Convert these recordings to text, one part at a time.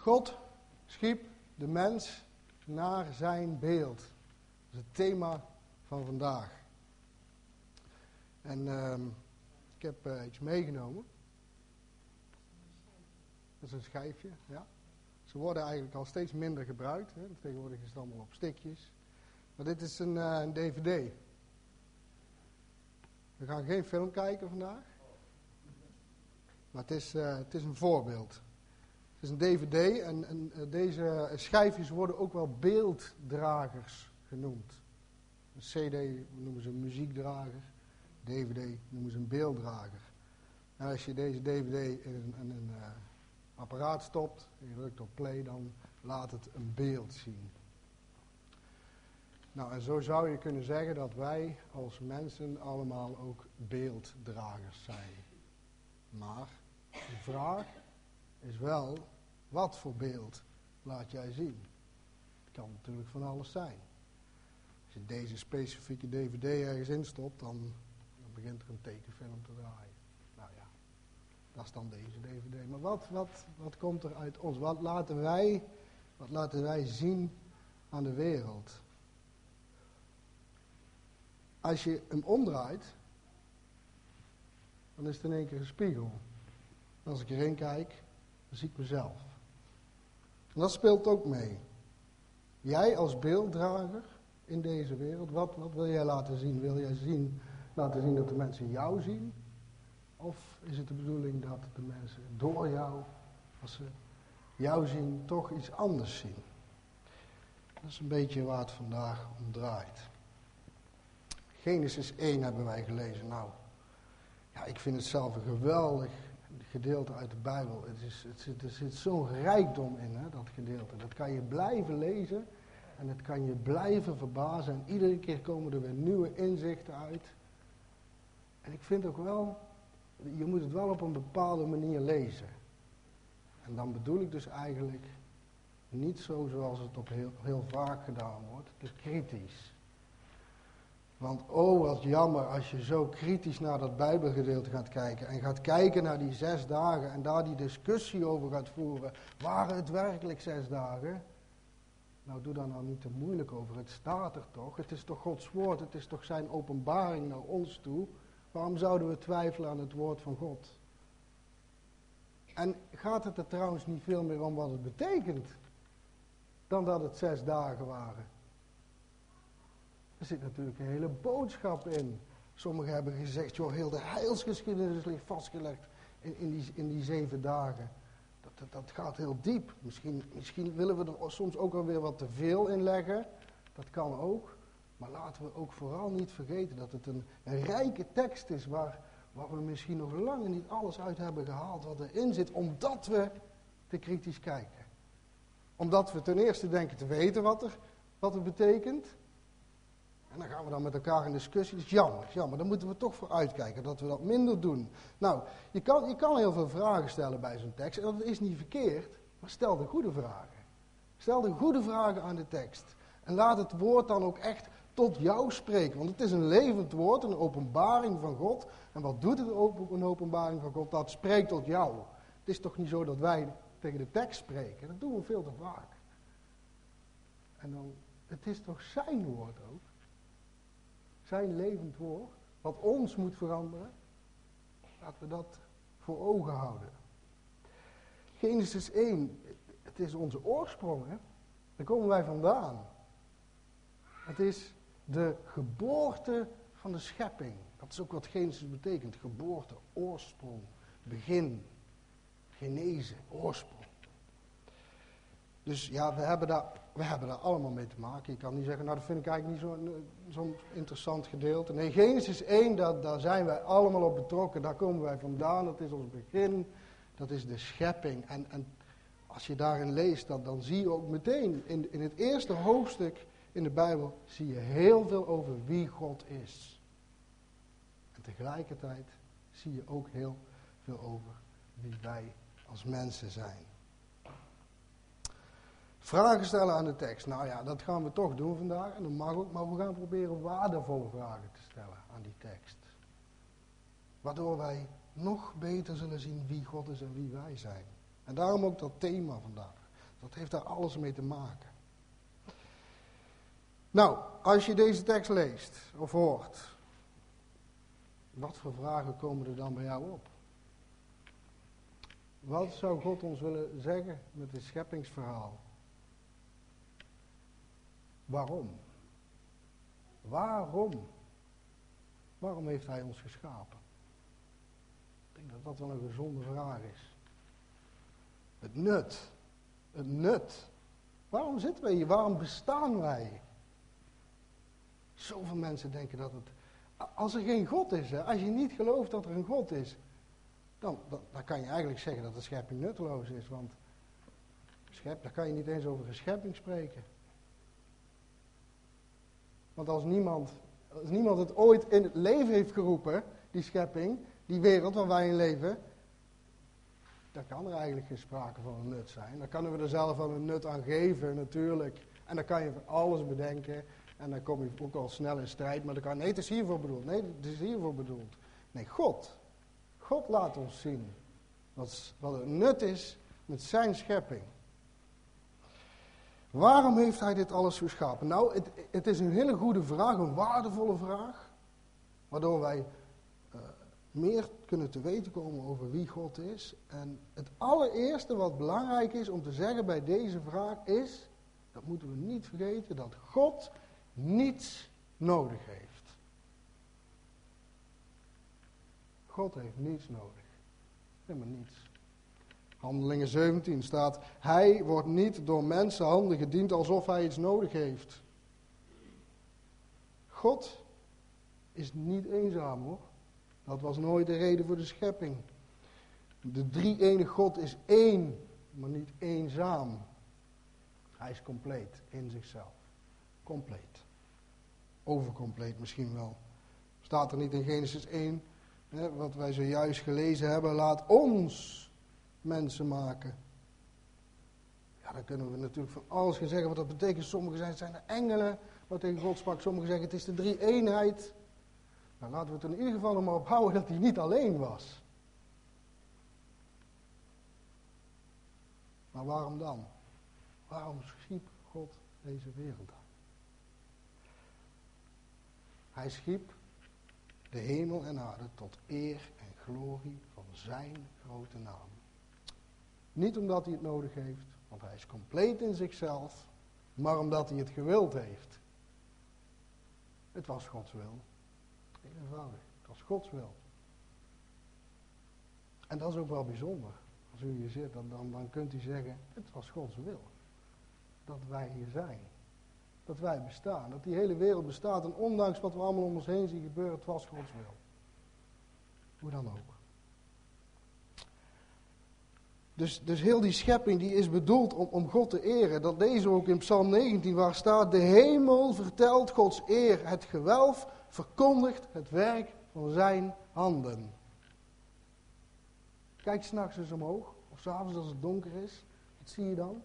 God schiep de mens naar zijn beeld. Dat is het thema van vandaag. En ehm, ik heb uh, iets meegenomen. Dat is een schijfje, ja. Ze worden eigenlijk al steeds minder gebruikt. Hè. Tegenwoordig is het allemaal op stikjes. Maar dit is een, uh, een DVD. We gaan geen film kijken vandaag. Maar het is, uh, het is een voorbeeld. Het is een DVD en, en uh, deze schijfjes worden ook wel beelddragers genoemd. Een CD noemen ze een muziekdrager, DVD noemen ze een beelddrager. En als je deze DVD in een, een uh, apparaat stopt en je drukt op play, dan laat het een beeld zien. Nou, en zo zou je kunnen zeggen dat wij als mensen allemaal ook beelddragers zijn. Maar de vraag is wel, wat voor beeld laat jij zien? Het kan natuurlijk van alles zijn. Als je deze specifieke dvd ergens instopt, dan, dan begint er een tekenfilm te draaien. Nou ja, dat is dan deze dvd. Maar wat, wat, wat komt er uit ons? Wat laten wij, wat laten wij zien aan de wereld? Als je hem omdraait, dan is het in één keer een spiegel. Als ik erin kijk, dan zie ik mezelf. En dat speelt ook mee. Jij als beelddrager in deze wereld, wat, wat wil jij laten zien? Wil jij zien, laten zien dat de mensen jou zien? Of is het de bedoeling dat de mensen door jou, als ze jou zien, toch iets anders zien? Dat is een beetje waar het vandaag om draait. Genesis 1 hebben wij gelezen. Nou, ja, ik vind het zelf een geweldig gedeelte uit de Bijbel. Het is, het zit, er zit zo'n rijkdom in, hè, dat gedeelte. Dat kan je blijven lezen en het kan je blijven verbazen. En iedere keer komen er weer nieuwe inzichten uit. En ik vind ook wel, je moet het wel op een bepaalde manier lezen. En dan bedoel ik dus eigenlijk niet zo zoals het op heel, heel vaak gedaan wordt, te kritisch. Want oh, wat jammer als je zo kritisch naar dat Bijbelgedeelte gaat kijken. En gaat kijken naar die zes dagen en daar die discussie over gaat voeren. Waren het werkelijk zes dagen? Nou, doe daar nou niet te moeilijk over. Het staat er toch. Het is toch Gods woord. Het is toch zijn openbaring naar ons toe. Waarom zouden we twijfelen aan het woord van God? En gaat het er trouwens niet veel meer om wat het betekent? Dan dat het zes dagen waren. Er zit natuurlijk een hele boodschap in. Sommigen hebben gezegd, joh, heel de heilsgeschiedenis ligt vastgelegd in, in, die, in die zeven dagen. Dat, dat, gaat heel diep. Misschien, misschien willen we er soms ook alweer wat te veel in leggen. Dat kan ook. Maar laten we ook vooral niet vergeten dat het een, een rijke tekst is waar, waar we misschien nog lang niet alles uit hebben gehaald wat erin zit, omdat we te kritisch kijken. Omdat we ten eerste denken te weten wat, er, wat het betekent. En dan gaan we dan met elkaar in discussie. Dat is jammer, jammer. Daar moeten we toch voor uitkijken, dat we dat minder doen. Nou, je kan, je kan heel veel vragen stellen bij zo'n tekst. En dat is niet verkeerd, maar stel de goede vragen. Stel de goede vragen aan de tekst. En laat het woord dan ook echt tot jou spreken. Want het is een levend woord, een openbaring van God. En wat doet het een openbaring van God? Dat spreekt tot jou. Het is toch niet zo dat wij tegen de tekst spreken? Dat doen we veel te vaak. En dan, het is toch zijn woord ook? Zijn levend woord, wat ons moet veranderen, laten we dat voor ogen houden. Genesis 1, het is onze oorsprong, hè? daar komen wij vandaan. Het is de geboorte van de schepping. Dat is ook wat Genesis betekent. Geboorte, oorsprong, begin, genezen, oorsprong. Dus ja, we hebben, daar, we hebben daar allemaal mee te maken. Je kan niet zeggen, nou dat vind ik eigenlijk niet zo'n zo interessant gedeelte. Nee, Genesis 1, daar, daar zijn wij allemaal op betrokken. Daar komen wij vandaan, dat is ons begin. Dat is de schepping. En, en als je daarin leest, dan, dan zie je ook meteen in, in het eerste hoofdstuk in de Bijbel, zie je heel veel over wie God is. En tegelijkertijd zie je ook heel veel over wie wij als mensen zijn. Vragen stellen aan de tekst. Nou ja, dat gaan we toch doen vandaag. En dat mag ook, maar we gaan proberen waardevolle vragen te stellen aan die tekst. Waardoor wij nog beter zullen zien wie God is en wie wij zijn. En daarom ook dat thema vandaag. Dat heeft daar alles mee te maken. Nou, als je deze tekst leest of hoort, wat voor vragen komen er dan bij jou op? Wat zou God ons willen zeggen met dit scheppingsverhaal? Waarom? Waarom? Waarom heeft Hij ons geschapen? Ik denk dat dat wel een gezonde vraag is. Het nut. Het nut. Waarom zitten wij hier? Waarom bestaan wij? Zoveel mensen denken dat het. Als er geen God is, als je niet gelooft dat er een God is, dan, dan, kan je eigenlijk zeggen dat de schepping nutteloos is. Want schep, dan kan je niet eens over een schepping spreken. Want als niemand, als niemand het ooit in het leven heeft geroepen, die schepping, die wereld waar wij in leven, dan kan er eigenlijk geen sprake van een nut zijn. Dan kunnen we er zelf wel een nut aan geven, natuurlijk. En dan kan je van alles bedenken. En dan kom je ook al snel in strijd. Maar dan kan, nee, het is hiervoor bedoeld. Nee, het is hiervoor bedoeld. Nee, God. God laat ons zien wat, wat het nut is met zijn schepping. Waarom heeft hij dit alles geschapen? Nou, het, het is een hele goede vraag, een waardevolle vraag. Waardoor wij uh, meer kunnen te weten komen over wie God is. En het allereerste wat belangrijk is om te zeggen bij deze vraag is, dat moeten we niet vergeten, dat God niets nodig heeft. God heeft niets nodig. Helemaal niets. Handelingen 17 staat, hij wordt niet door mensenhanden gediend alsof hij iets nodig heeft. God is niet eenzaam hoor. Dat was nooit de reden voor de schepping. De drie ene God is één, maar niet eenzaam. Hij is compleet in zichzelf. Compleet. Overcompleet misschien wel. Staat er niet in Genesis 1, hè, wat wij zojuist gelezen hebben, laat ons mensen maken. Ja, dan kunnen we natuurlijk van alles gaan zeggen wat dat betekent. Sommigen zijn, zijn de engelen, wat tegen God sprak. Sommigen zeggen het is de drie eenheid. Nou, laten we het in ieder geval er maar op houden dat hij niet alleen was. Maar waarom dan? Waarom schiep God deze wereld dan? Hij schiep de hemel en aarde tot eer en glorie van zijn grote naam. Niet omdat hij het nodig heeft, want hij is compleet in zichzelf, maar omdat hij het gewild heeft. Het was Gods wil. Heel eenvoudig. Het was Gods wil. En dat is ook wel bijzonder. Als u hier zit, dan, dan, dan kunt u zeggen, het was Gods wil. Dat wij hier zijn. Dat wij bestaan. Dat die hele wereld bestaat. En ondanks wat we allemaal om ons heen zien gebeuren, het was Gods wil. Hoe dan ook. Dus, dus heel die schepping die is bedoeld om, om God te eren. Dat deze ook in Psalm 19 waar staat, de hemel vertelt Gods eer. Het gewelf verkondigt het werk van zijn handen. Kijk s'nachts eens omhoog, of s'avonds als het donker is. Wat zie je dan?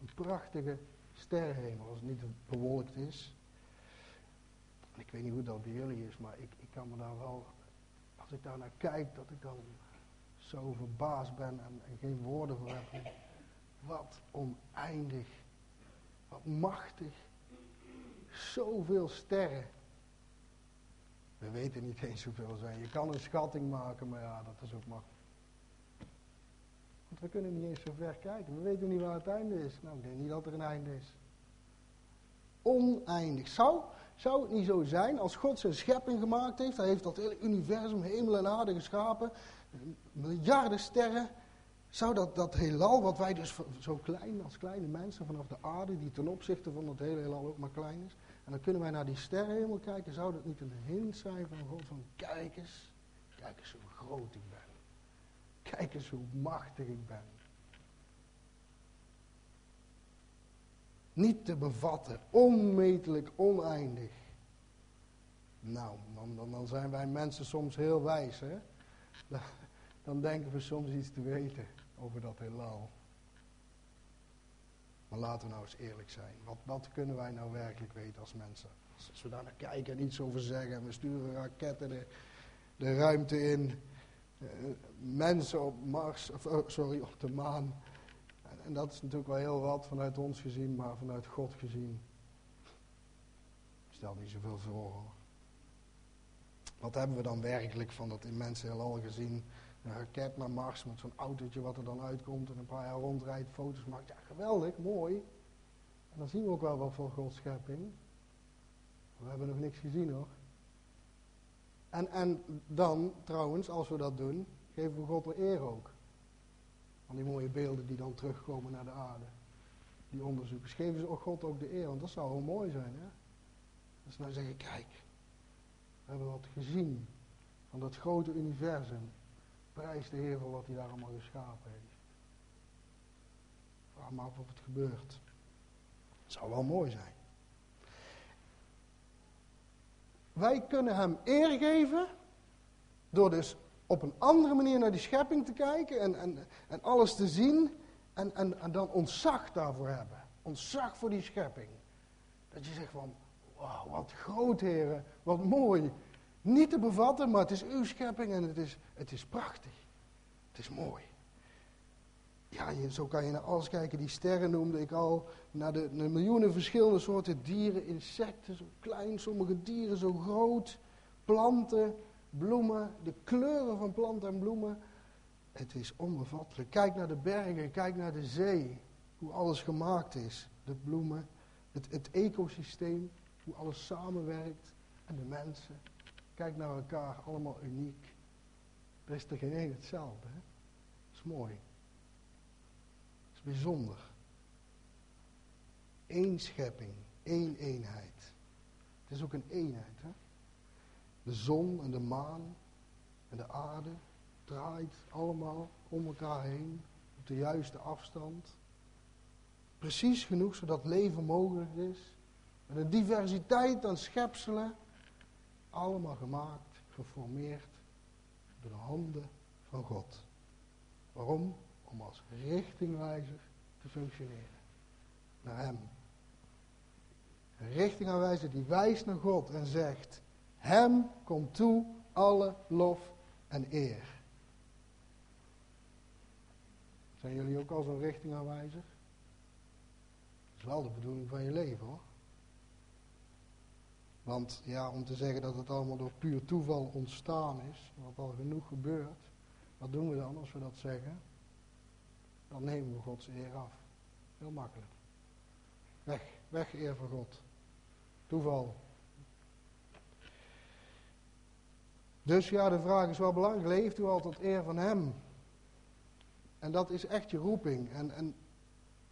Een prachtige sterrenhemel, als het niet bewolkt is. ik weet niet hoe dat bij jullie is, maar ik, ik kan me daar wel, als ik daar naar kijk, dat ik dan zo verbaasd ben en, en geen woorden voor heb. Wat oneindig. Wat machtig. Zoveel sterren. We weten niet eens hoeveel zijn. Je kan een schatting maken, maar ja, dat is ook maar. Want we kunnen niet eens zo ver kijken. We weten niet waar het einde is. Nou, ik denk niet dat er een einde is. Oneindig. Zou, zou het niet zo zijn als God zijn schepping gemaakt heeft? Hij heeft dat hele universum, hemel en aarde geschapen miljarden sterren, zou dat, dat heelal, wat wij dus zo klein, als kleine mensen vanaf de aarde, die ten opzichte van dat hele heelal ook maar klein is, en dan kunnen wij naar die sterrenhemel kijken, zou dat niet een hint zijn van God, van kijk eens, kijk eens hoe groot ik ben. Kijk eens hoe machtig ik ben. Niet te bevatten, onmetelijk, oneindig. Nou, dan, dan zijn wij mensen soms heel wijs, hè? Dan denken we soms iets te weten over dat heelal. Maar laten we nou eens eerlijk zijn. Wat, wat kunnen wij nou werkelijk weten als mensen? Als, we daar naar kijken en iets over zeggen. En we sturen raketten de, ruimte in. Uh, mensen op Mars, of, oh, sorry, op de maan. En dat is natuurlijk wel heel wat vanuit ons gezien, maar vanuit God gezien. Stel niet zoveel voor Wat hebben we dan werkelijk van dat in mensen al gezien? Een raket naar Mars met zo'n autootje wat er dan uitkomt en een paar jaar rondrijdt, foto's maakt. Ja, geweldig, mooi. En dan zien we ook wel wat van Gods schepping. We hebben nog niks gezien hoor. En, en dan, trouwens, als we dat doen, geven we God de eer ook. Van die mooie beelden die dan terugkomen naar de aarde. Die onderzoekers. Geven ze ook God ook de eer, want dat zou wel mooi zijn. Hè? Dus nou zeggen, kijk, we hebben wat gezien van dat grote universum. Prijs de Heer voor wat hij daar allemaal geschapen heeft. Vraag maar af of het gebeurt. Het zou wel mooi zijn. Wij kunnen hem eer geven door dus op een andere manier naar die schepping te kijken en, en, en alles te zien en, en, en dan ontzag daarvoor hebben. Ontzag voor die schepping. Dat je zegt van, wauw, wat groot heren, wat mooi. Niet te bevatten, maar het is uw schepping en het is, het is prachtig. Het is mooi. Ja, je, zo kan je naar alles kijken. Die sterren noemde ik al. Naar de, miljoenen verschillende soorten dieren, insecten, zo klein, sommige dieren zo groot. Planten, bloemen, de kleuren van planten en bloemen. Het is onbevattelijk. Kijk naar de bergen, kijk naar de zee. Hoe alles gemaakt is. De bloemen, het, het ecosysteem, hoe alles samenwerkt. En de mensen. Kijk naar elkaar, allemaal uniek. Er is er geen één hetzelfde. Dat is mooi. Dat is bijzonder. Eén schepping, één eenheid. Het is ook een eenheid. Hè? De zon en de maan en de aarde draait allemaal om elkaar heen op de juiste afstand. Precies genoeg zodat leven mogelijk is. Met een diversiteit aan schepselen. Allemaal gemaakt, geformeerd door de handen van God. Waarom? Om als richtingwijzer te functioneren. Naar Hem. Een richtingaanwijzer die wijst naar God en zegt: Hem komt toe alle lof en eer. Zijn jullie ook al zo'n richtingaanwijzer? Dat is wel de bedoeling van je leven hoor. Want ja, om te zeggen dat het allemaal door puur toeval ontstaan is, wat al genoeg gebeurt, wat doen we dan als we dat zeggen? Dan nemen we Gods eer af. Heel makkelijk. Weg, weg eer voor God. Toeval. Dus ja, de vraag is wel belangrijk. Leeft u al tot eer van Hem? En dat is echt je roeping. En, en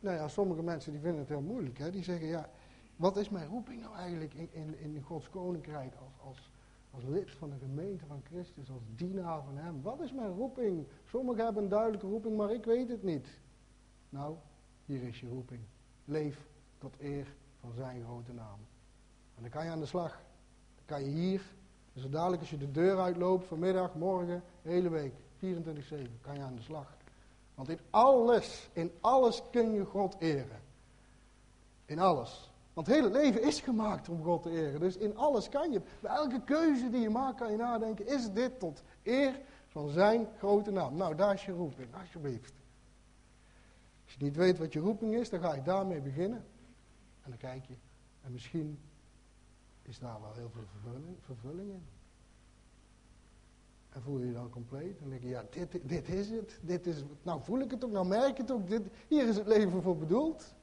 nou ja, sommige mensen die vinden het heel moeilijk. Hè? Die zeggen, ja, wat is mijn roeping nou eigenlijk in, in, in Gods koninkrijk als, als, als lid van de gemeente van Christus, als dienaar van Hem? Wat is mijn roeping? Sommigen hebben een duidelijke roeping, maar ik weet het niet. Nou, hier is je roeping. Leef tot eer van Zijn grote naam. En dan kan je aan de slag. Dan kan je hier, zo dadelijk als je de deur uitloopt, vanmiddag, morgen, hele week, 24-7, kan je aan de slag. Want in alles, in alles kun je God eren. In alles. Want het hele leven is gemaakt om God te eren. Dus in alles kan je, bij elke keuze die je maakt, kan je nadenken: is dit tot eer van zijn grote naam? Nou, daar is je roeping, alsjeblieft. Als je niet weet wat je roeping is, dan ga je daarmee beginnen. En dan kijk je. En misschien is daar wel heel veel vervulling, in. En voel je je dan compleet. En denk je, ja, dit, dit is het. Dit is, nou voel ik het ook, nou merk ik het ook. Dit, hier is het leven voor bedoeld.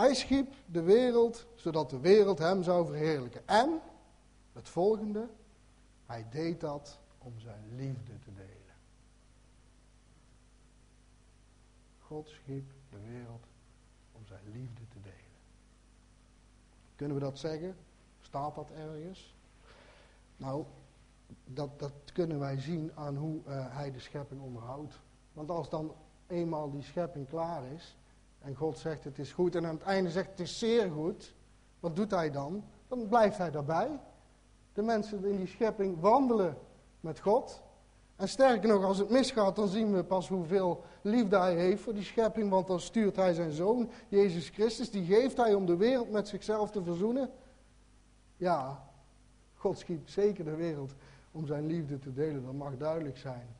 Hij schiep de wereld zodat de wereld hem zou verheerlijken. En, het volgende, hij deed dat om zijn liefde te delen. God schiep de wereld om zijn liefde te delen. Kunnen we dat zeggen? Staat dat ergens? Nou, dat, dat kunnen wij zien aan hoe uh, hij de schepping onderhoudt. Want als dan eenmaal die schepping klaar is, en God zegt het is goed. En aan het einde zegt het is zeer goed. Wat doet hij dan? Dan blijft hij daarbij. De mensen in die schepping wandelen met God. En sterker nog, als het misgaat, dan zien we pas hoeveel liefde hij heeft voor die schepping. Want dan stuurt hij zijn zoon, Jezus Christus. Die geeft hij om de wereld met zichzelf te verzoenen. Ja, God schiep zeker de wereld om zijn liefde te delen. Dat mag duidelijk zijn.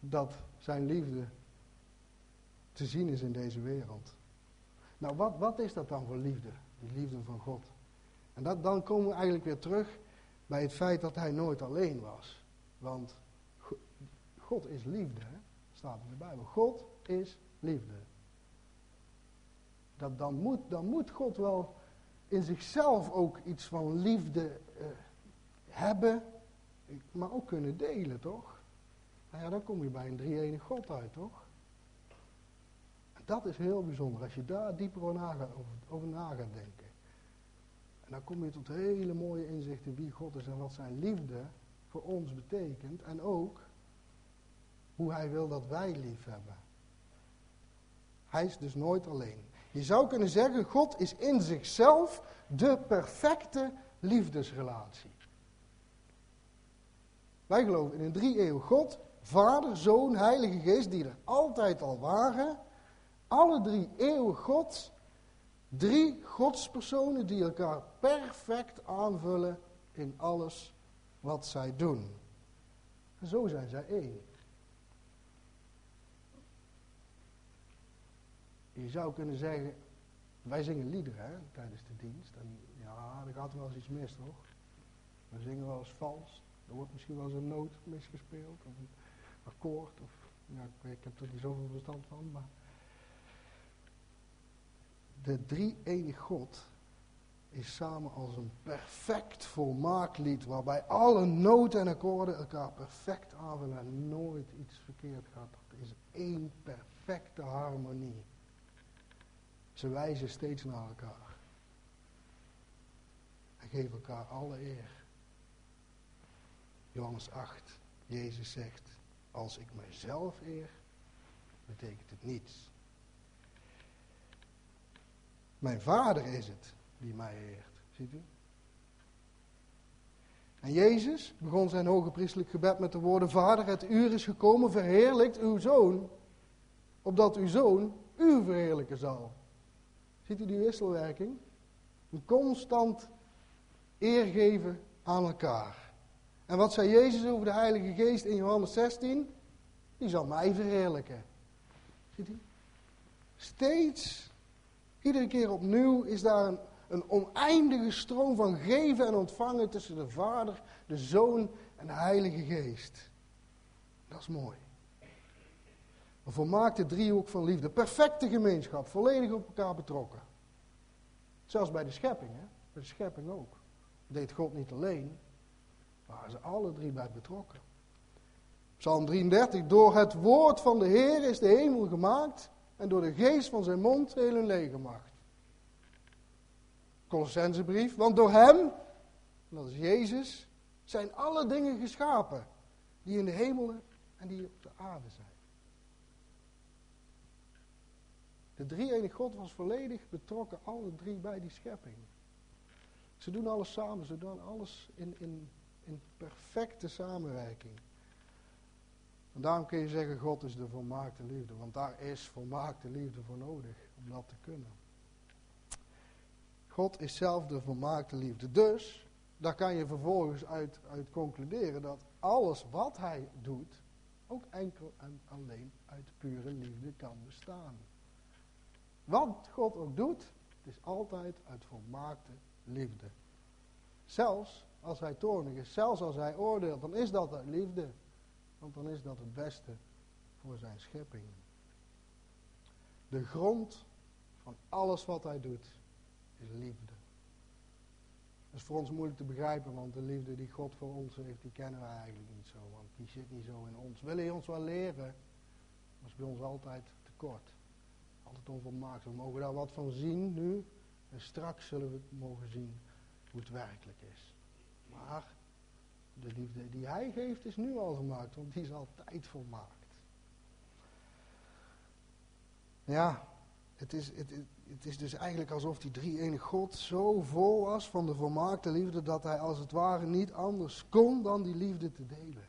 Dat zijn liefde te zien is in deze wereld. Nou, wat, wat is dat dan voor liefde? Die liefde van God. En dat, dan komen we eigenlijk weer terug bij het feit dat hij nooit alleen was. Want God is liefde, hè? staat in de Bijbel. God is liefde. Dat, dan, moet, dan moet God wel in zichzelf ook iets van liefde uh, hebben, maar ook kunnen delen, toch? Nou ja, dan kom je bij een drie-enig God uit, toch? Dat is heel bijzonder, als je daar dieper over na, gaat, over, na denken. En dan kom je tot hele mooie inzichten wie God is en wat zijn liefde voor ons betekent. En ook hoe hij wil dat wij lief hebben. Hij is dus nooit alleen. Je zou kunnen zeggen, God is in zichzelf de perfecte liefdesrelatie. Wij geloven in een drie-eeuw God, Vader, Zoon, Heilige Geest, die er altijd al waren. Alle drie eeuwig God. Drie godspersonen die elkaar perfect aanvullen in alles wat zij doen. En zo zijn zij één. Je zou kunnen zeggen, wij zingen liederen hè, tijdens de dienst. En ja, er gaat wel eens iets mis, toch? We zingen wel eens vals. Er wordt misschien wel eens een noot misgespeeld. Of een akkoord. Of, ja, ik, ik heb er niet zoveel verstand van. Maar de drie enige God is samen als een perfect volmaakt lied. Waarbij alle noten en akkoorden elkaar perfect aanvullen en nooit iets verkeerd gaat. Dat is één perfecte harmonie. Ze wijzen steeds naar elkaar. En geven elkaar alle eer. Johannes 8. Jezus zegt, als ik mijzelf eer, betekent het niets. Mijn vader is het die mij eert. Ziet u? En Jezus begon zijn hoge priestelijk gebed met de woorden: Vader, het uur is gekomen, verheerlijkt uw zoon, opdat uw zoon u verheerlijken zal. Ziet u die wisselwerking? Een constant eergeven aan elkaar. En wat zei Jezus over de Heilige Geest in Johannes 16? Die zal mij verheerlijken. Ziet u? Steeds, iedere keer opnieuw is daar een, een oneindige stroom van geven en ontvangen tussen de Vader, de Zoon en de Heilige Geest. Dat is mooi. Een volmaakte driehoek van liefde. Perfecte gemeenschap. Volledig op elkaar betrokken. Zelfs bij de schepping. Hè? Bij de schepping ook. Deed God niet alleen. Waren ze alle drie bij betrokken. Psalm 33. Door het woord van de Heer is de hemel gemaakt. En door de geest van zijn mond heel hun legermacht. Colossensebrief. Want door hem, dat is Jezus, zijn alle dingen geschapen. Die in de hemelen en die op de aarde zijn. De drie-enige God was volledig betrokken, alle drie bij die schepping. Ze doen alles samen, ze doen alles in, in, in perfecte samenwerking. En daarom kun je zeggen, God is de volmaakte liefde. Want daar is volmaakte liefde voor nodig om dat te kunnen. God is zelf de volmaakte liefde. Dus, daar kan je vervolgens uit, uit concluderen dat alles wat hij doet, ook enkel en alleen uit pure liefde kan bestaan. Wat God ook doet, het is altijd uit volmaakte liefde. Zelfs als hij toornig is, zelfs als hij oordeelt, dan is dat uit liefde. Want dan is dat het beste voor zijn schepping. De grond van alles wat hij doet, is liefde. Dat is voor ons moeilijk te begrijpen, want de liefde die God voor ons heeft, die kennen we eigenlijk niet zo. Want die zit niet zo in ons. Willen je ons wel leren, maar is bij ons altijd tekort altijd onvolmaakt. We mogen daar wat van zien nu. En straks zullen we mogen zien hoe het werkelijk is. Maar de liefde die hij geeft is nu al gemaakt, want die is altijd volmaakt. Ja, het is, het, het is dus eigenlijk alsof die drie ene God zo vol was van de volmaakte liefde dat hij als het ware niet anders kon dan die liefde te delen.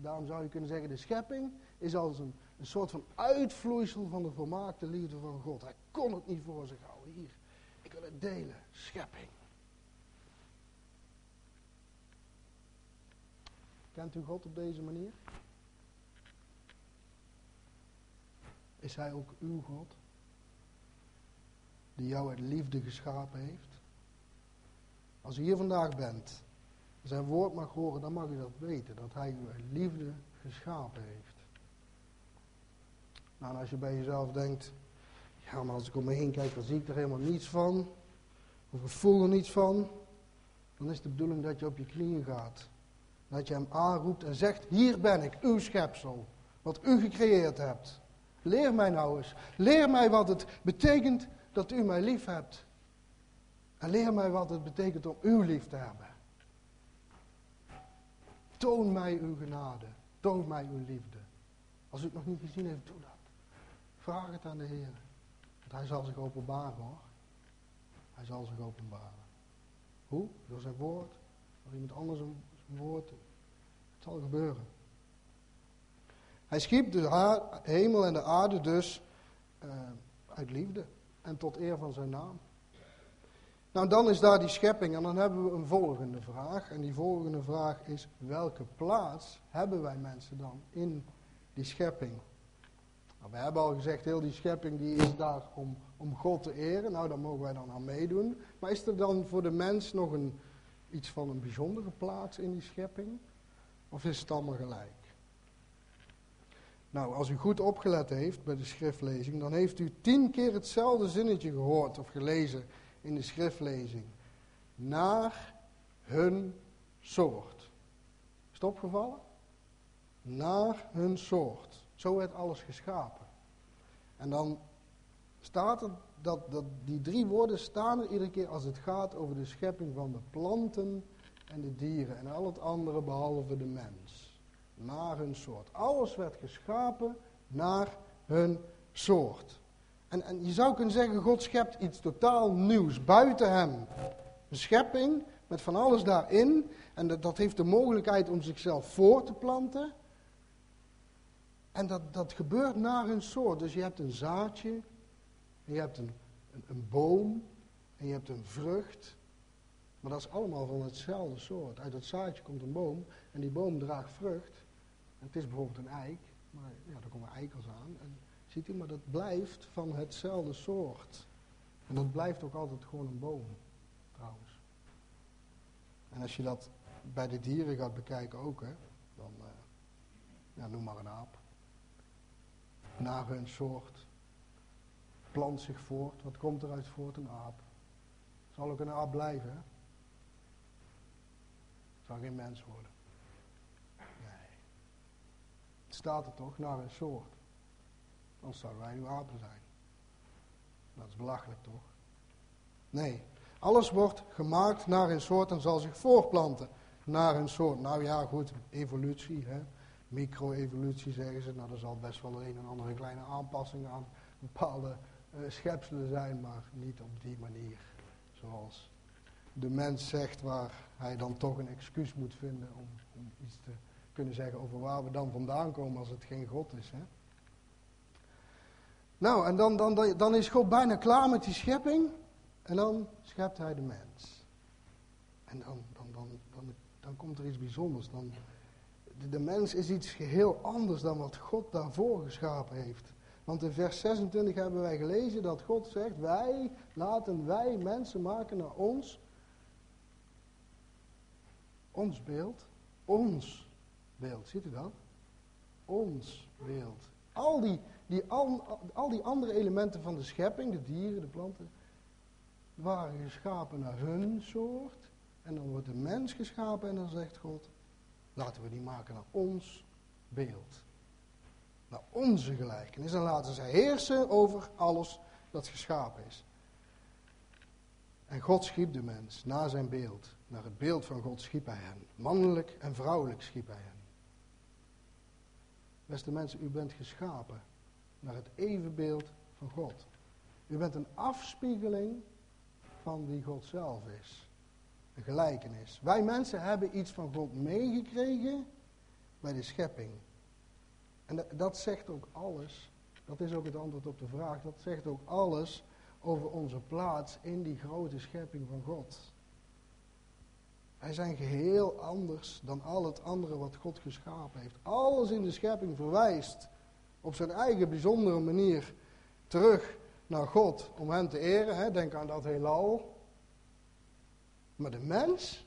daarom zou je kunnen zeggen, de schepping is als een een soort van uitvloeisel van de volmaakte liefde van God. Hij kon het niet voor zich houden. Hier, ik wil het delen. Schepping. Kent u God op deze manier? Is Hij ook uw God? Die jou uit liefde geschapen heeft? Als u hier vandaag bent, zijn woord mag horen, dan mag u dat weten. Dat Hij u uit liefde geschapen heeft. Nou, en als je bij jezelf denkt, ja, maar als ik om me heen kijk, dan zie ik er helemaal niets van. Of ik voel er niets van. Dan is de bedoeling dat je op je knieën gaat. Dat je hem aanroept en zegt, hier ben ik, uw schepsel. Wat u gecreëerd hebt. Leer mij nou eens. Leer mij wat het betekent dat u mij lief hebt. En leer mij wat het betekent om u lief te hebben. Toon mij uw genade. Toon mij uw liefde. Als u het nog niet gezien heeft, doe dat. Vraag het aan de Heer. Want hij zal zich openbaren hoor. Hij zal zich openbaren. Hoe? Door zijn woord. Door iemand anders een woord. Het zal gebeuren. Hij schiep de hemel en de aarde dus uh, uit liefde en tot eer van zijn naam. Nou, dan is daar die schepping en dan hebben we een volgende vraag. En die volgende vraag is, welke plaats hebben wij mensen dan in die schepping? Nou, we hebben al gezegd, heel die schepping die is daar om, om God te eren. Nou, daar mogen wij dan aan meedoen. Maar is er dan voor de mens nog een, iets van een bijzondere plaats in die schepping? Of is het allemaal gelijk? Nou, als u goed opgelet heeft bij de schriftlezing, dan heeft u tien keer hetzelfde zinnetje gehoord of gelezen in de schriftlezing. Naar hun soort. Is het opgevallen? Naar hun soort. Zo werd alles geschapen. En dan staat er dat, dat die drie woorden staan er iedere keer als het gaat over de schepping van de planten en de dieren en al het andere behalve de mens. Naar hun soort. Alles werd geschapen naar hun soort. En, en je zou kunnen zeggen, God schept iets totaal nieuws buiten hem. Een schepping met van alles daarin. En dat, dat heeft de mogelijkheid om zichzelf voor te planten. En dat, dat gebeurt naar een soort. Dus je hebt een zaadje, je hebt een, een, boom, en je hebt een vrucht. Maar dat is allemaal van hetzelfde soort. Uit dat zaadje komt een boom, en die boom draagt vrucht. Het is bijvoorbeeld een eik, maar ja, daar komen eikels aan. En ziet u, maar dat blijft van hetzelfde soort. En dat blijft ook altijd gewoon een boom, trouwens. En als je dat bij de dieren gaat bekijken ook, hè, dan, uh, ja, noem maar een aap naar hun soort. Plant zich voort. Wat komt eruit voort? Een aap. Zal ook een aap blijven, hè? Zal geen mens worden. Nee. Het staat er toch, naar een soort. Anders zouden wij nu apen zijn. Dat is belachelijk, toch? Nee. Alles wordt gemaakt naar een soort en zal zich voortplanten naar een soort. Nou ja, goed, evolutie, hè micro-evolutie zeggen ze. Nou, er zal best wel een en andere kleine aanpassing aan bepaalde schepselen zijn, maar niet op die manier. Zoals de mens zegt, waar hij dan toch een excuus moet vinden om, iets te kunnen zeggen over waar we dan vandaan komen als het geen God is. Hè? Nou, en dan, dan, dan is God bijna klaar met die schepping. En dan schept hij de mens. En dan, dan, dan, dan, komt er iets bijzonders. Dan, de mens is iets geheel anders dan wat God daarvoor geschapen heeft. Want in vers 26 hebben wij gelezen dat God zegt, wij laten wij mensen maken naar ons, ons beeld, ons beeld. Ziet u dat? Ons beeld. Al die, die, al, al die andere elementen van de schepping, de dieren, de planten, waren geschapen naar hun soort. En dan wordt de mens geschapen en dan zegt God, Laten we die maken naar ons beeld. Naar onze gelijkenis. En laten zij heersen over alles dat geschapen is. En God schiep de mens naar zijn beeld. Naar het beeld van God schiep hij hen. Mannelijk en vrouwelijk schiep hij hen. Beste mensen, u bent geschapen naar het evenbeeld van God. U bent een afspiegeling van wie God zelf is een gelijkenis. Wij mensen hebben iets van God meegekregen bij de schepping. En dat zegt ook alles, dat is ook het antwoord op de vraag, dat zegt ook alles over onze plaats in die grote schepping van God. Wij zijn geheel anders dan al het andere wat God geschapen heeft. Alles in de schepping verwijst op zijn eigen bijzondere manier terug naar God om hem te eren. Denk aan dat heelal. Maar de mens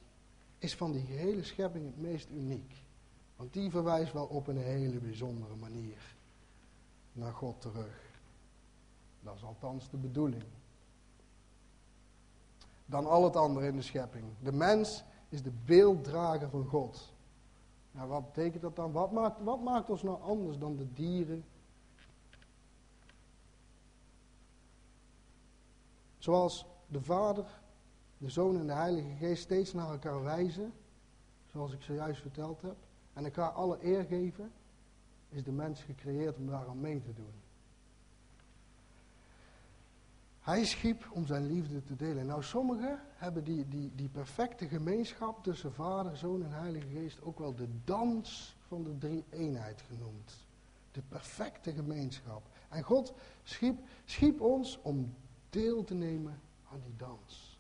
is van die gehele schepping het meest uniek. Want die verwijst wel op een hele bijzondere manier naar God terug. Dat is althans de bedoeling. Dan al het andere in de schepping. De mens is de beelddrager van God. Nou, wat betekent dat dan? Wat maakt, wat maakt ons nou anders dan de dieren? Zoals de Vader, de Zoon en de Heilige Geest steeds naar elkaar wijzen, zoals ik zojuist verteld heb, en elkaar alle eer geven, is de mens gecreëerd om daaraan mee te doen. Hij schiep om zijn liefde te delen. Nou, sommigen hebben die, die, die perfecte gemeenschap tussen Vader, Zoon en Heilige Geest ook wel de dans van de drie eenheid genoemd. De perfecte gemeenschap. En God schiep, schiep ons om deel te nemen aan die dans.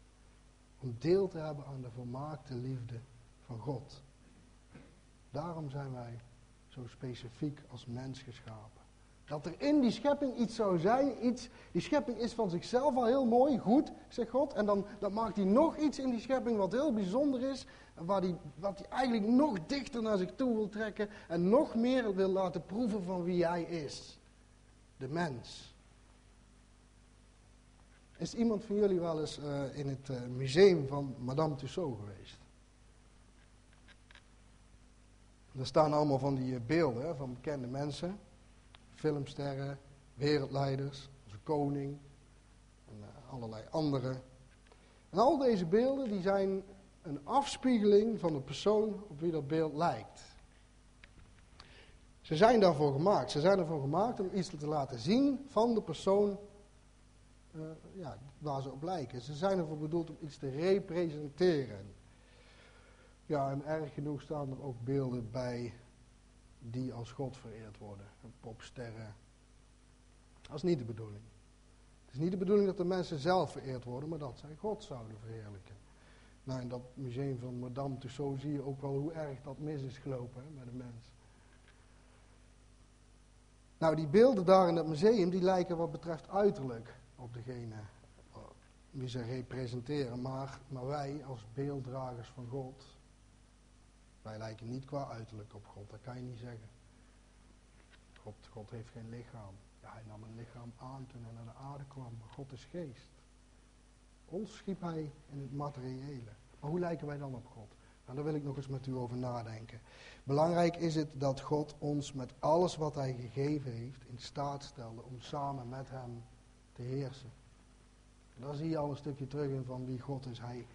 Om deel te hebben aan de volmaakte liefde van God. Daarom zijn wij zo specifiek als mens geschapen. Dat er in die schepping iets zou zijn, iets, die schepping is van zichzelf al heel mooi, goed, zegt God. En dan, maakt hij nog iets in die schepping wat heel bijzonder is. Waar die, wat hij eigenlijk nog dichter naar zich toe wil trekken. En nog meer wil laten proeven van wie hij is. De mens. Is iemand van jullie wel eens uh, in het uh, museum van Madame Tussauds geweest? Er staan allemaal van die beelden hè, van bekende mensen filmsterren, wereldleiders, onze koning en uh, allerlei andere. En al deze beelden die zijn een afspiegeling van de persoon op wie dat beeld lijkt. Ze zijn daarvoor gemaakt. Ze zijn ervoor gemaakt om iets te laten zien van de persoon uh, ja, waar ze op lijken. Ze zijn ervoor bedoeld om iets te representeren. Ja, en erg genoeg staan er ook beelden bij die als God vereerd worden. Popsterren. Dat is niet de bedoeling. Het is niet de bedoeling dat de mensen zelf vereerd worden, maar dat zij God zouden verheerlijken. Nou, in dat museum van Madame Tussauds zie je ook wel hoe erg dat mis is gelopen hè, bij de mens. Nou, die beelden daar in het museum, die lijken wat betreft uiterlijk op degene wie ze representeren. Maar wij als beelddragers van God, wij lijken niet qua uiterlijk op God, dat kan je niet zeggen. God, God heeft geen lichaam. Hij nam een lichaam aan toen hij naar de aarde kwam. Maar God is geest. Ons schiep hij in het materiële. Maar hoe lijken wij dan op God? Nou, daar wil ik nog eens met u over nadenken. Belangrijk is het dat God ons met alles wat hij gegeven heeft in staat stelde om samen met hem te heersen. En daar zie je al een stukje terug in van wie God is. Hij,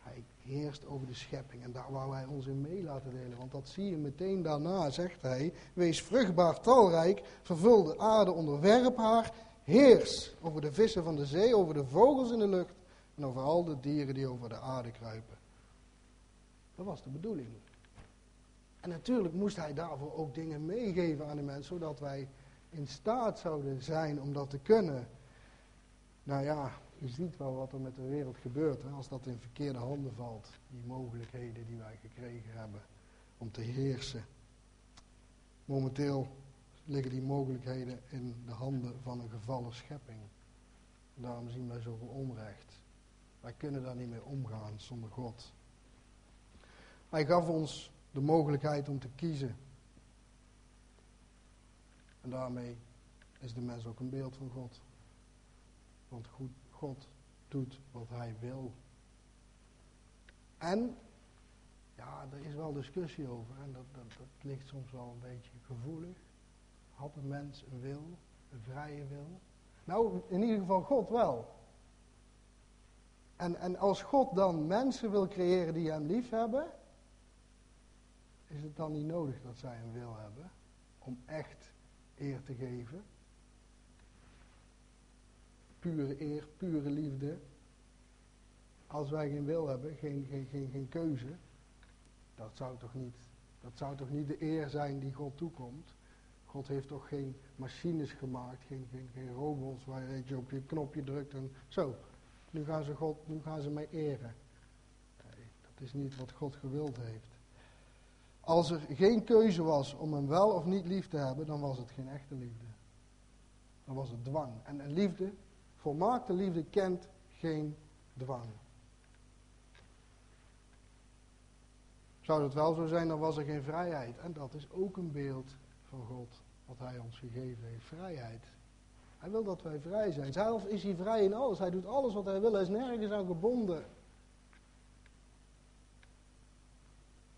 hij heerst over de schepping en daar wou hij ons in mee laten delen. Want dat zie je meteen daarna, zegt hij. Wees vruchtbaar, talrijk, vervul de aarde, onderwerp haar. Heers over de vissen van de zee, over de vogels in de lucht en over al de dieren die over de aarde kruipen. Dat was de bedoeling. En natuurlijk moest hij daarvoor ook dingen meegeven aan de mensen, zodat wij in staat zouden zijn om dat te kunnen. Nou ja, je ziet wel wat er met de wereld gebeurt. Als dat in verkeerde handen valt. Die mogelijkheden die wij gekregen hebben om te heersen. Momenteel liggen die mogelijkheden in de handen van een gevallen schepping. Daarom zien wij zoveel onrecht. Wij kunnen daar niet mee omgaan zonder God. Hij gaf ons de mogelijkheid om te kiezen. En daarmee is de mens ook een beeld van God. Want goed, God doet wat hij wil. En, ja, er is wel discussie over en dat, dat, dat ligt soms wel een beetje gevoelig. Had een mens een wil, een vrije wil? Nou, in ieder geval God wel. En, en als God dan mensen wil creëren die hem lief hebben, is het dan niet nodig dat zij een wil hebben om echt eer te geven? Pure eer, pure liefde. Als wij geen wil hebben, geen, geen, geen, geen keuze, dat zou, toch niet, dat zou toch niet de eer zijn die God toekomt. God heeft toch geen machines gemaakt, geen, geen, geen robots waar je op je knopje drukt en zo. Nu gaan ze, God, nu gaan ze mij eren. Nee, dat is niet wat God gewild heeft. Als er geen keuze was om hem wel of niet lief te hebben, dan was het geen echte liefde. Dan was het dwang. En een liefde, volmaakte liefde, kent geen dwang. Zou het wel zo zijn, dan was er geen vrijheid. En dat is ook een beeld van God, wat Hij ons gegeven heeft. Vrijheid. Hij wil dat wij vrij zijn. Zelf is hij vrij in alles. Hij doet alles wat hij wil. Hij is nergens aan gebonden.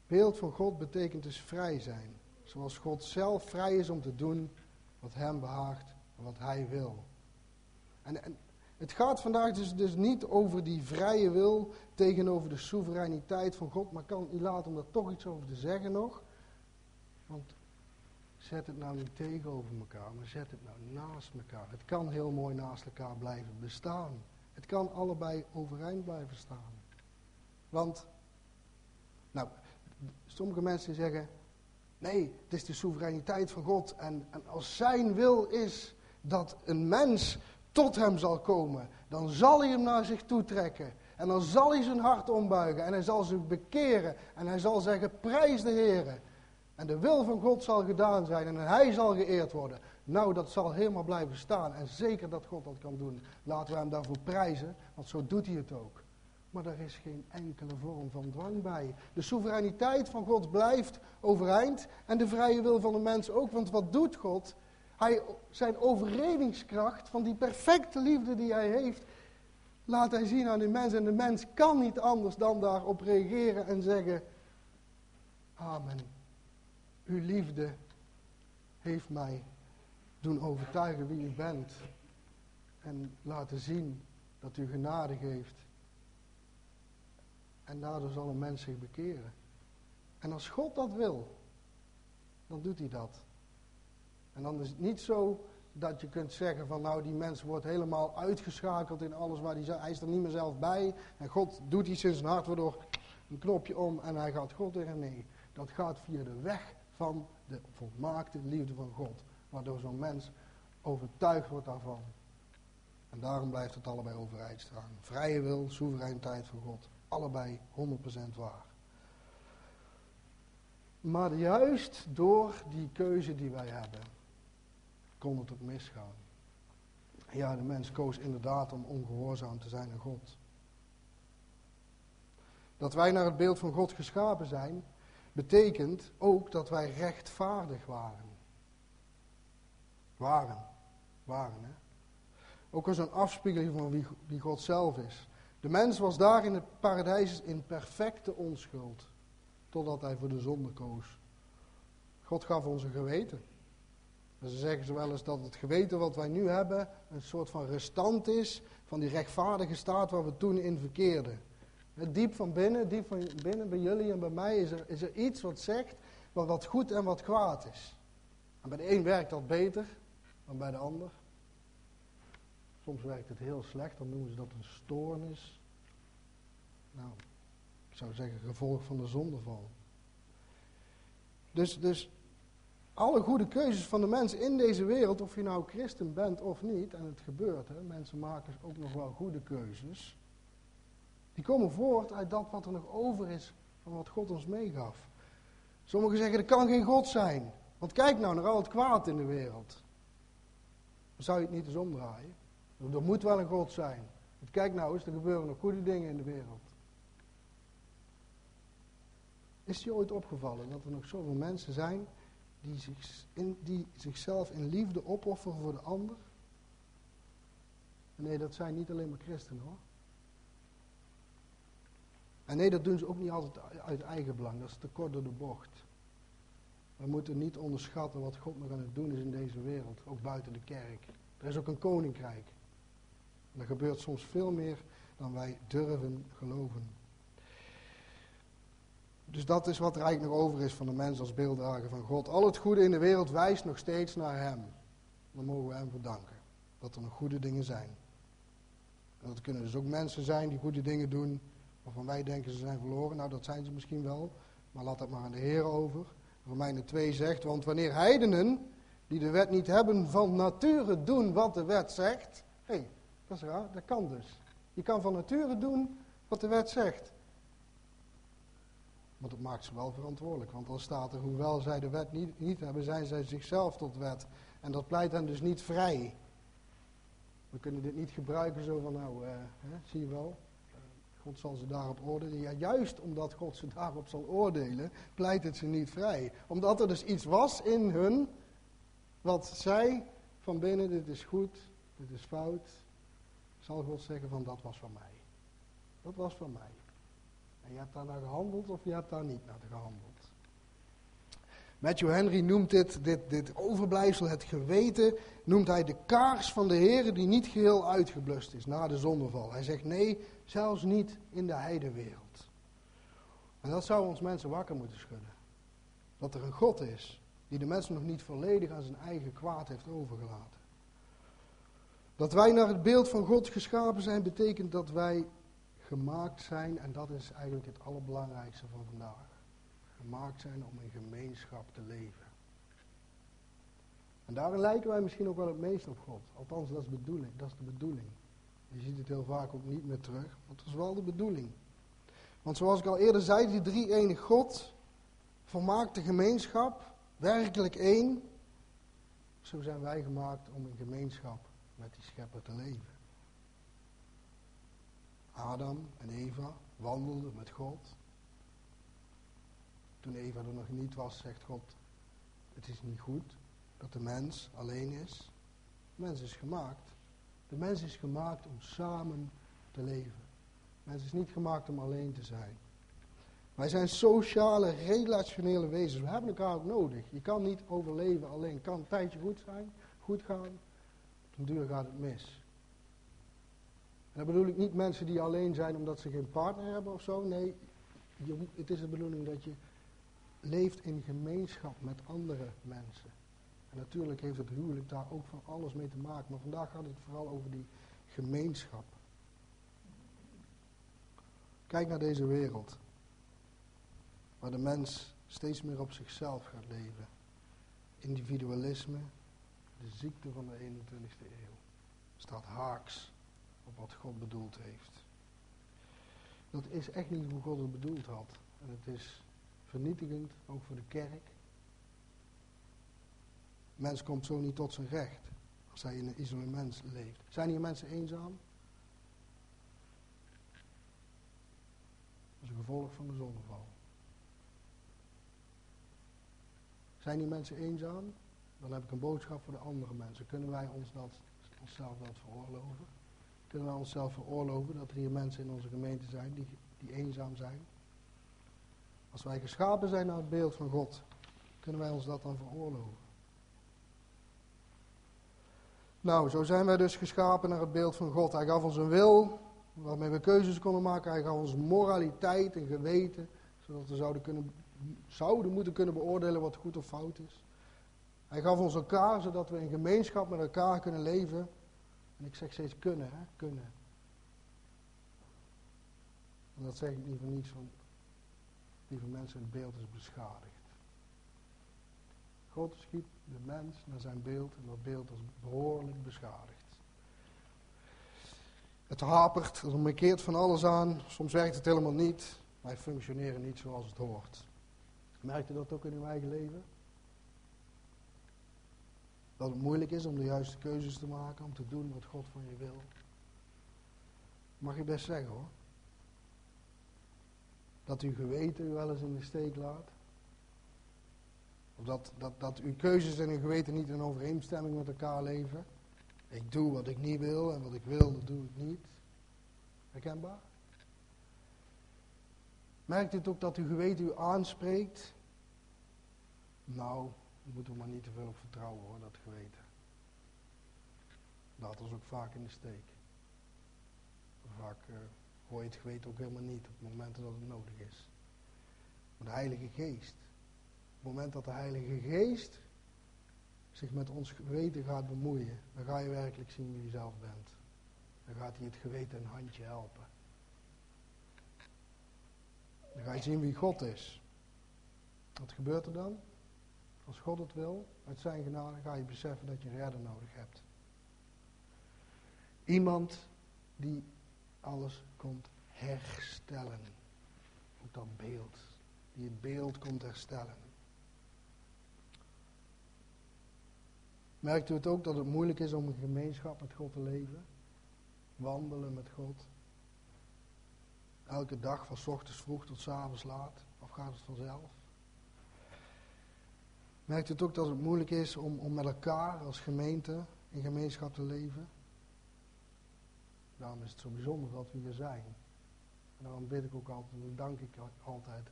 Beeld van God betekent dus vrij zijn. Zoals God zelf vrij is om te doen wat hem behaagt en wat hij wil. En, het gaat vandaag dus, dus niet over die vrije wil tegenover de soevereiniteit van God. Maar kan u laten om daar toch iets over te zeggen nog. Want zet het nou niet tegenover elkaar, maar zet het nou naast elkaar. Het kan heel mooi naast elkaar blijven bestaan. Het kan allebei overeind blijven staan. Want, nou, sommige mensen zeggen, nee, het is de soevereiniteit van God. En, en als zijn wil is dat een mens tot hem zal komen, dan zal hij hem naar zich toe trekken. En dan zal hij zijn hart ombuigen en hij zal zich bekeren en hij zal zeggen, prijs de Heer. En de wil van God zal gedaan zijn en hij zal geëerd worden. Nou, dat zal helemaal blijven staan. En zeker dat God dat kan doen. Laten we hem daarvoor prijzen, want zo doet hij het ook. Maar er is geen enkele vorm van dwang bij. De soevereiniteit van God blijft overeind en de vrije wil van de mens ook. Want wat doet God? Hij, zijn overredingskracht van die perfecte liefde die hij heeft, laat hij zien aan de mens. En de mens kan niet anders dan daarop reageren en zeggen, amen. Uw liefde heeft mij doen overtuigen wie u bent. En laten zien dat u genade geeft. En daardoor zal een mens zich bekeren. En als God dat wil, dan doet hij dat. En dan is het niet zo dat je kunt zeggen van nou die mens wordt helemaal uitgeschakeld in alles waar hij, hij is er niet meer zelf bij. En God doet iets in zijn hart waardoor een knopje om en hij gaat God in. Nee, dat gaat via de weg van de volmaakte liefde van God. Waardoor zo'n mens overtuigd wordt daarvan. En daarom blijft het allebei overeind staan. Vrije wil, soevereiniteit van God. Allebei 100% waar. Maar juist door die keuze die wij hebben, kon het ook misgaan. Ja, de mens koos inderdaad om ongehoorzaam te zijn aan God. Dat wij naar het beeld van God geschapen zijn, betekent ook dat wij rechtvaardig waren. Waren. Waren, hè. Ook als een afspiegeling van wie, wie God zelf is. De mens was daar in het paradijs in perfecte onschuld. Totdat hij voor de zonde koos. God gaf ons een geweten. En ze zeggen ze wel eens dat het geweten wat wij nu hebben een soort van restant is van die rechtvaardige staat waar we toen in verkeerden. Diep van binnen, diep van binnen bij jullie en bij mij is er, is er iets wat zegt wat, wat goed en wat kwaad is. En bij de een werkt dat beter dan bij de ander. Soms werkt het heel slecht, dan noemen ze dat een stoornis. Nou, ik zou zeggen gevolg van de zondeval. Dus, dus alle goede keuzes van de mensen in deze wereld, of je nou christen bent of niet, en het gebeurt, hè, mensen maken ook nog wel goede keuzes. Die komen voort uit dat wat er nog over is van wat God ons meegaf. Sommigen zeggen, er kan geen God zijn. Want kijk nou naar al het kwaad in de wereld. Dan zou je het niet eens omdraaien. Er moet wel een God zijn. Want kijk nou eens, er gebeuren nog goede dingen in de wereld. Is je ooit opgevallen dat er nog zoveel mensen zijn die, zich in, die zichzelf in liefde opofferen voor de ander? Nee, dat zijn niet alleen maar christenen hoor. En nee, dat doen ze ook niet altijd uit eigen belang. Dat is te kort door de bocht. We moeten niet onderschatten wat God nog aan het doen is in deze wereld. Ook buiten de kerk. Er is ook een koninkrijk. En er gebeurt soms veel meer dan wij durven geloven. Dus dat is wat er eigenlijk nog over is van de mens als beelddrager van God. Al het goede in de wereld wijst nog steeds naar Hem. Dan mogen we Hem verdanken. Dat er nog goede dingen zijn. Dat kunnen dus ook mensen zijn die goede dingen doen waarvan wij denken ze zijn verloren. Nou, dat zijn ze misschien wel, maar laat dat maar aan de Heer over. Romeinen 2 zegt, want wanneer heidenen die de wet niet hebben van nature doen wat de wet zegt. Hé, hey, dat is raar, dat kan dus. Je kan van nature doen wat de wet zegt. Maar dat maakt ze wel verantwoordelijk. Want dan staat er, hoewel zij de wet niet, niet hebben, zijn zij zichzelf tot wet. En dat pleit hen dus niet vrij. We kunnen dit niet gebruiken zo van, nou, hè, zie je wel, God zal ze daarop oordelen. Ja, juist omdat God ze daarop zal oordelen, pleit het ze niet vrij. Omdat er dus iets was in hun, wat zij van binnen, dit is goed, dit is fout, zal God zeggen van dat was van mij. Dat was van mij. En je hebt daar naar gehandeld of je hebt daar niet naar gehandeld. Matthew Henry noemt dit, dit, dit overblijfsel, het geweten, noemt hij de kaars van de Heer die niet geheel uitgeblust is na de zondeval. Hij zegt nee, zelfs niet in de heidewereld. En dat zou ons mensen wakker moeten schudden. Dat er een God is die de mensen nog niet volledig aan zijn eigen kwaad heeft overgelaten. Dat wij naar het beeld van God geschapen zijn, betekent dat wij gemaakt zijn, en dat is eigenlijk het allerbelangrijkste van vandaag. Gemaakt zijn om in gemeenschap te leven. En daarin lijken wij misschien ook wel het meest op God. Althans, dat is, bedoeling, dat is de bedoeling. Je ziet het heel vaak ook niet meer terug, maar het is wel de bedoeling. Want zoals ik al eerder zei, die drie enige God, volmaakte gemeenschap, werkelijk één. Zo zijn wij gemaakt om in gemeenschap met die schepper te leven. Adam en Eva wandelden met God. Toen Eva er nog niet was, zegt God, het is niet goed dat de mens alleen is. De mens is gemaakt. De mens is gemaakt om samen te leven. De mens is niet gemaakt om alleen te zijn. Wij zijn sociale, relationele wezens. We hebben elkaar ook nodig. Je kan niet overleven alleen. Kan een tijdje goed zijn, goed gaan. Op een duur gaat het mis. En dan bedoel ik niet mensen die alleen zijn omdat ze geen partner hebben of zo. Nee, je, het is de bedoeling dat je leeft in gemeenschap met andere mensen. En natuurlijk heeft het huwelijk daar ook van alles mee te maken. Maar vandaag gaat het vooral over die gemeenschap. Kijk naar deze wereld. Waar de mens steeds meer op zichzelf gaat leven. Individualisme, de ziekte van de 21ste eeuw. Staat haaks op wat God bedoeld heeft. Dat is echt niet hoe God het bedoeld had. En het is vernietigend, ook voor de kerk. Mens komt zo niet tot zijn recht als hij in een isolement leeft. Zijn hier mensen eenzaam? Dat is een gevolg van de zonneval. Zijn die mensen eenzaam? Dan heb ik een boodschap voor de andere mensen. Kunnen wij ons dat, onszelf dat veroorloven? Kunnen wij onszelf veroorloven dat er hier mensen in onze gemeente zijn die, die eenzaam zijn? Als wij geschapen zijn naar het beeld van God, kunnen wij ons dat dan veroorloven? Nou, zo zijn wij dus geschapen naar het beeld van God. Hij gaf ons een wil, waarmee we keuzes konden maken. Hij gaf ons moraliteit en geweten, zodat we zouden, kunnen, zouden moeten kunnen beoordelen wat goed of fout is. Hij gaf ons elkaar, zodat we in gemeenschap met elkaar kunnen leven. En ik zeg steeds kunnen, hè? kunnen. En dat zeg ik niet want lieve mensen, het beeld is beschadigd. God schiep de mens naar zijn beeld en dat beeld is behoorlijk beschadigd. Het hapert, er markeert van alles aan, soms werkt het helemaal niet. Wij functioneren niet zoals het hoort. Merkt u dat ook in uw eigen leven? Dat het moeilijk is om de juiste keuzes te maken, om te doen wat God van je wil. Mag je best zeggen hoor. Dat uw geweten u wel eens in de steek laat. Of dat, dat, dat uw keuzes en uw geweten niet in overeenstemming met elkaar leven. Ik doe wat ik niet wil en wat ik wil, dat doe ik niet. Herkenbaar? Merkt het ook dat uw geweten u aanspreekt? Nou, moeten we maar niet te veel op vertrouwen hoor, dat geweten. Laat ons ook vaak in de steek. Vaak uh, hoor je het geweten ook helemaal niet op momenten dat het nodig is. De Heilige Geest het moment dat de Heilige Geest zich met ons geweten gaat bemoeien, dan ga je werkelijk zien wie je zelf bent. Dan gaat hij het geweten een handje helpen. Dan ga je zien wie God is. Wat gebeurt er dan? Als God het wil, uit zijn genade, ga je beseffen dat je een redder nodig hebt. Iemand die alles komt herstellen. Ook dat beeld die het beeld komt herstellen. Merkt u het ook dat het moeilijk is om een gemeenschap met God te leven? Wandelen met God. Elke dag van ochtends vroeg tot avonds laat. Of gaat het vanzelf? Merkt u het ook dat het moeilijk is om, om met elkaar als gemeente in gemeenschap te leven? Daarom is het zo bijzonder dat we hier zijn. En daarom bid ik ook altijd en dank ik altijd.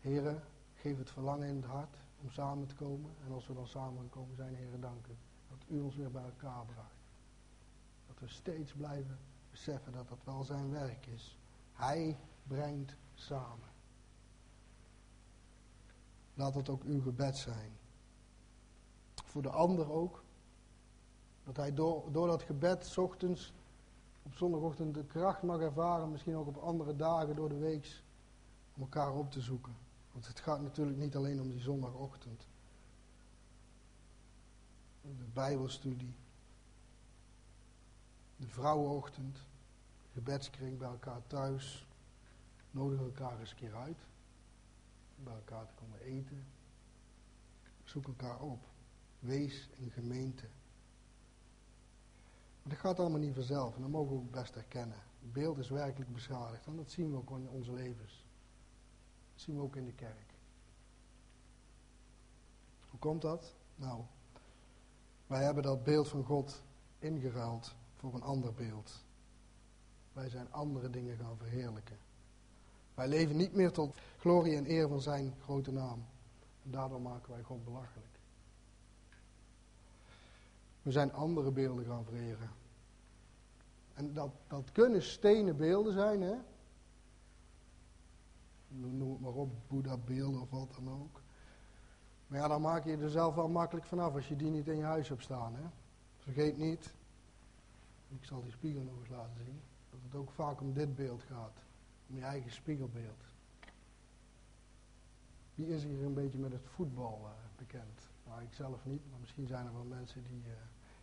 Heren, geef het verlangen in het hart om samen te komen. En als we dan samen komen zijn, heren, danken dat u ons weer bij elkaar bracht. Dat we steeds blijven beseffen dat dat wel zijn werk is. Hij brengt samen. Laat dat ook uw gebed zijn. Voor de ander ook. Dat hij door, door dat gebed ochtends, op zondagochtend de kracht mag ervaren, misschien ook op andere dagen door de week, om elkaar op te zoeken. Want het gaat natuurlijk niet alleen om die zondagochtend. De Bijbelstudie. De vrouwenochtend. Gebedskring bij elkaar thuis. Nodig elkaar eens een keer uit. Bij elkaar te komen eten. Zoek elkaar op. Wees een gemeente. Maar dat gaat allemaal niet vanzelf. En dat mogen we ook best herkennen. Het beeld is werkelijk beschadigd. En dat zien we ook in onze levens. Dat zien we ook in de kerk. Hoe komt dat? Nou, wij hebben dat beeld van God ingeruild voor een ander beeld. Wij zijn andere dingen gaan verheerlijken. Wij leven niet meer tot glorie en eer van zijn grote naam. En daardoor maken wij God belachelijk. We zijn andere beelden gaan vereren. En dat, dat kunnen stenen beelden zijn, hè? noem het maar op, Boeddha-beelden of wat dan ook. Maar ja, dan maak je er zelf wel makkelijk vanaf als je die niet in je huis hebt staan. Hè? Vergeet niet, ik zal die spiegel nog eens laten zien, dat het ook vaak om dit beeld gaat. Om je eigen spiegelbeeld. Wie is hier een beetje met het voetbal uh, bekend? Nou, ik zelf niet, maar misschien zijn er wel mensen die, uh,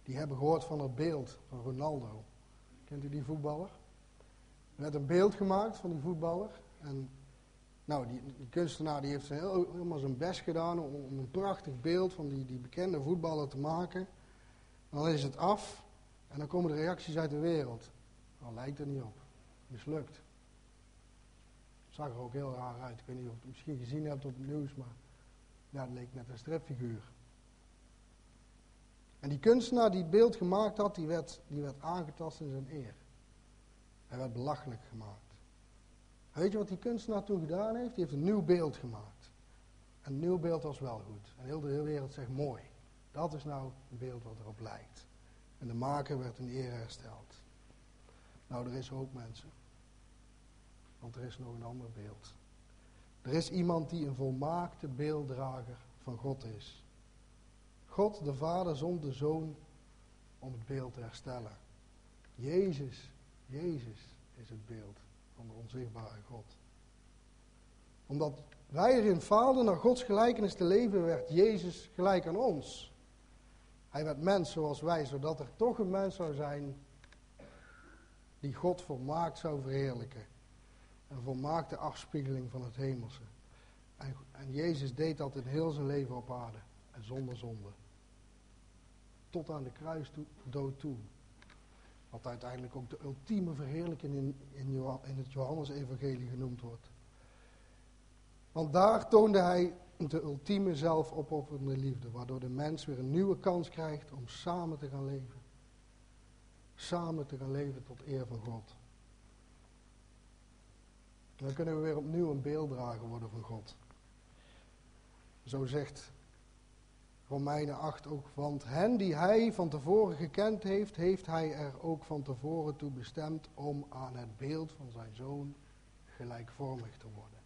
die hebben gehoord van het beeld van Ronaldo. Kent u die voetballer? Er werd een beeld gemaakt van die voetballer. En nou, die, kunstenaar die heeft helemaal zijn best gedaan om, een prachtig beeld van die, die bekende voetballer te maken. Dan is het af en dan komen de reacties uit de wereld. Dan lijkt er niet op. Mislukt. Zag er ook heel raar uit. Ik weet niet of je het misschien gezien hebt op het nieuws, maar het leek net een stripfiguur. En die kunstenaar die het beeld gemaakt had, die werd, die werd aangetast in zijn eer. Hij werd belachelijk gemaakt. Weet je wat die kunstenaar toen gedaan heeft? Die heeft een nieuw beeld gemaakt. Een nieuw beeld was wel goed. En heel de hele wereld zegt mooi. Dat is nou het beeld wat erop lijkt. En de maker werd in eer hersteld. Nou, er is hoop mensen. Want er is nog een ander beeld. Er is iemand die een volmaakte beelddrager van God is. God de Vader zond de Zoon om het beeld te herstellen. Jezus, Jezus is het beeld van de onzichtbare God. Omdat wij erin faalden naar Gods gelijkenis te leven, werd Jezus gelijk aan ons. Hij werd mens zoals wij, zodat er toch een mens zou zijn die God volmaakt zou verheerlijken. Een volmaakte afspiegeling van het hemelse. En, en Jezus deed dat in heel zijn leven op aarde. En zonder zonde. Tot aan de kruisdood toe. Wat uiteindelijk ook de ultieme verheerlijking in, in, in het Johannesevangelie genoemd wordt. Want daar toonde hij de ultieme zelfopofferende liefde, waardoor de mens weer een nieuwe kans krijgt om samen te gaan leven. Samen te gaan leven tot eer van God. Dan kunnen we weer opnieuw een beelddrager worden van God. Zo zegt Romeinen 8 ook, want hen die hij van tevoren gekend heeft, heeft hij er ook van tevoren toe bestemd om aan het beeld van zijn zoon gelijkvormig te worden.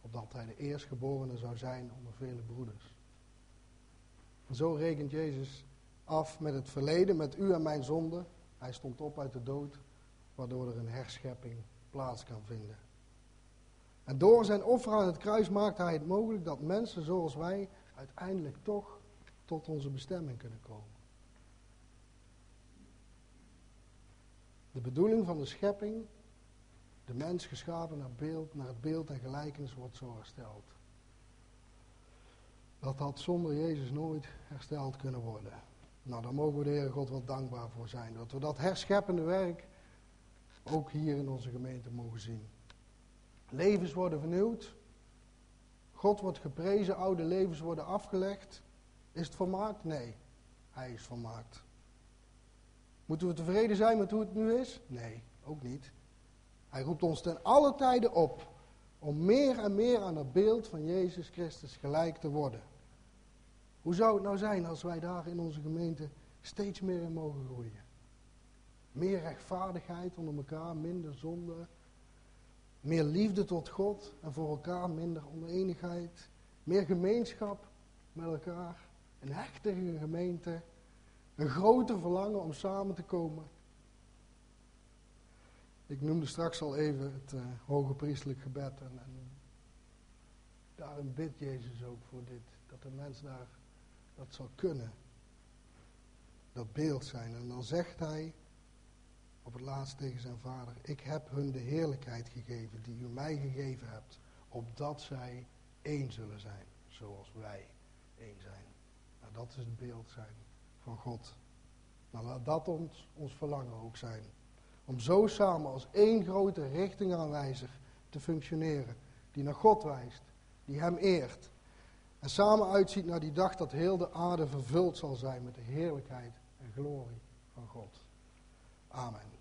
Opdat hij de eerstgeborene zou zijn onder vele broeders. Zo rekent Jezus af met het verleden, met u en mijn zonde. Hij stond op uit de dood, waardoor er een herschepping plaats kan vinden. En door zijn offer aan het kruis maakte hij het mogelijk dat mensen zoals wij uiteindelijk toch tot onze bestemming kunnen komen. De bedoeling van de schepping De mens geschapen naar, beeld, naar het beeld en gelijkenis wordt zo hersteld. Dat had zonder Jezus nooit hersteld kunnen worden. Nou, daar mogen we de Heer God wel dankbaar voor zijn. Dat we dat herscheppende werk ook hier in onze gemeente mogen zien. Levens worden vernieuwd. God wordt geprezen, oude levens worden afgelegd. Is het volmaakt? Nee, hij is volmaakt. Moeten we tevreden zijn met hoe het nu is? Nee, ook niet. Hij roept ons ten alle tijden op om meer en meer aan het beeld van Jezus Christus gelijk te worden. Hoe zou het nou zijn als wij daar in onze gemeente steeds meer in mogen groeien? Meer rechtvaardigheid onder elkaar, minder zonde. Meer liefde tot God en voor elkaar, minder oneenigheid. Meer gemeenschap met elkaar. Een hechtige gemeente. Een groter verlangen om samen te komen. Ik noemde straks al even het uh, hoge priestelijk gebed. En, en daarin bidt Jezus ook voor dit. Dat de mens daar dat zal kunnen. Dat beeld zijn. En dan zegt hij op het laatst tegen zijn vader: Ik heb hun de heerlijkheid gegeven die u mij gegeven hebt, opdat zij één zullen zijn, zoals wij één zijn. Nou, dat is het beeld zijn van God. Nou, laat dat ons, ons verlangen ook zijn. Om zo samen als één grote richtingaanwijzer te functioneren, die naar God wijst, die Hem eert. En samen uitziet naar die dag dat heel de aarde vervuld zal zijn met de heerlijkheid en glorie van God. Amen.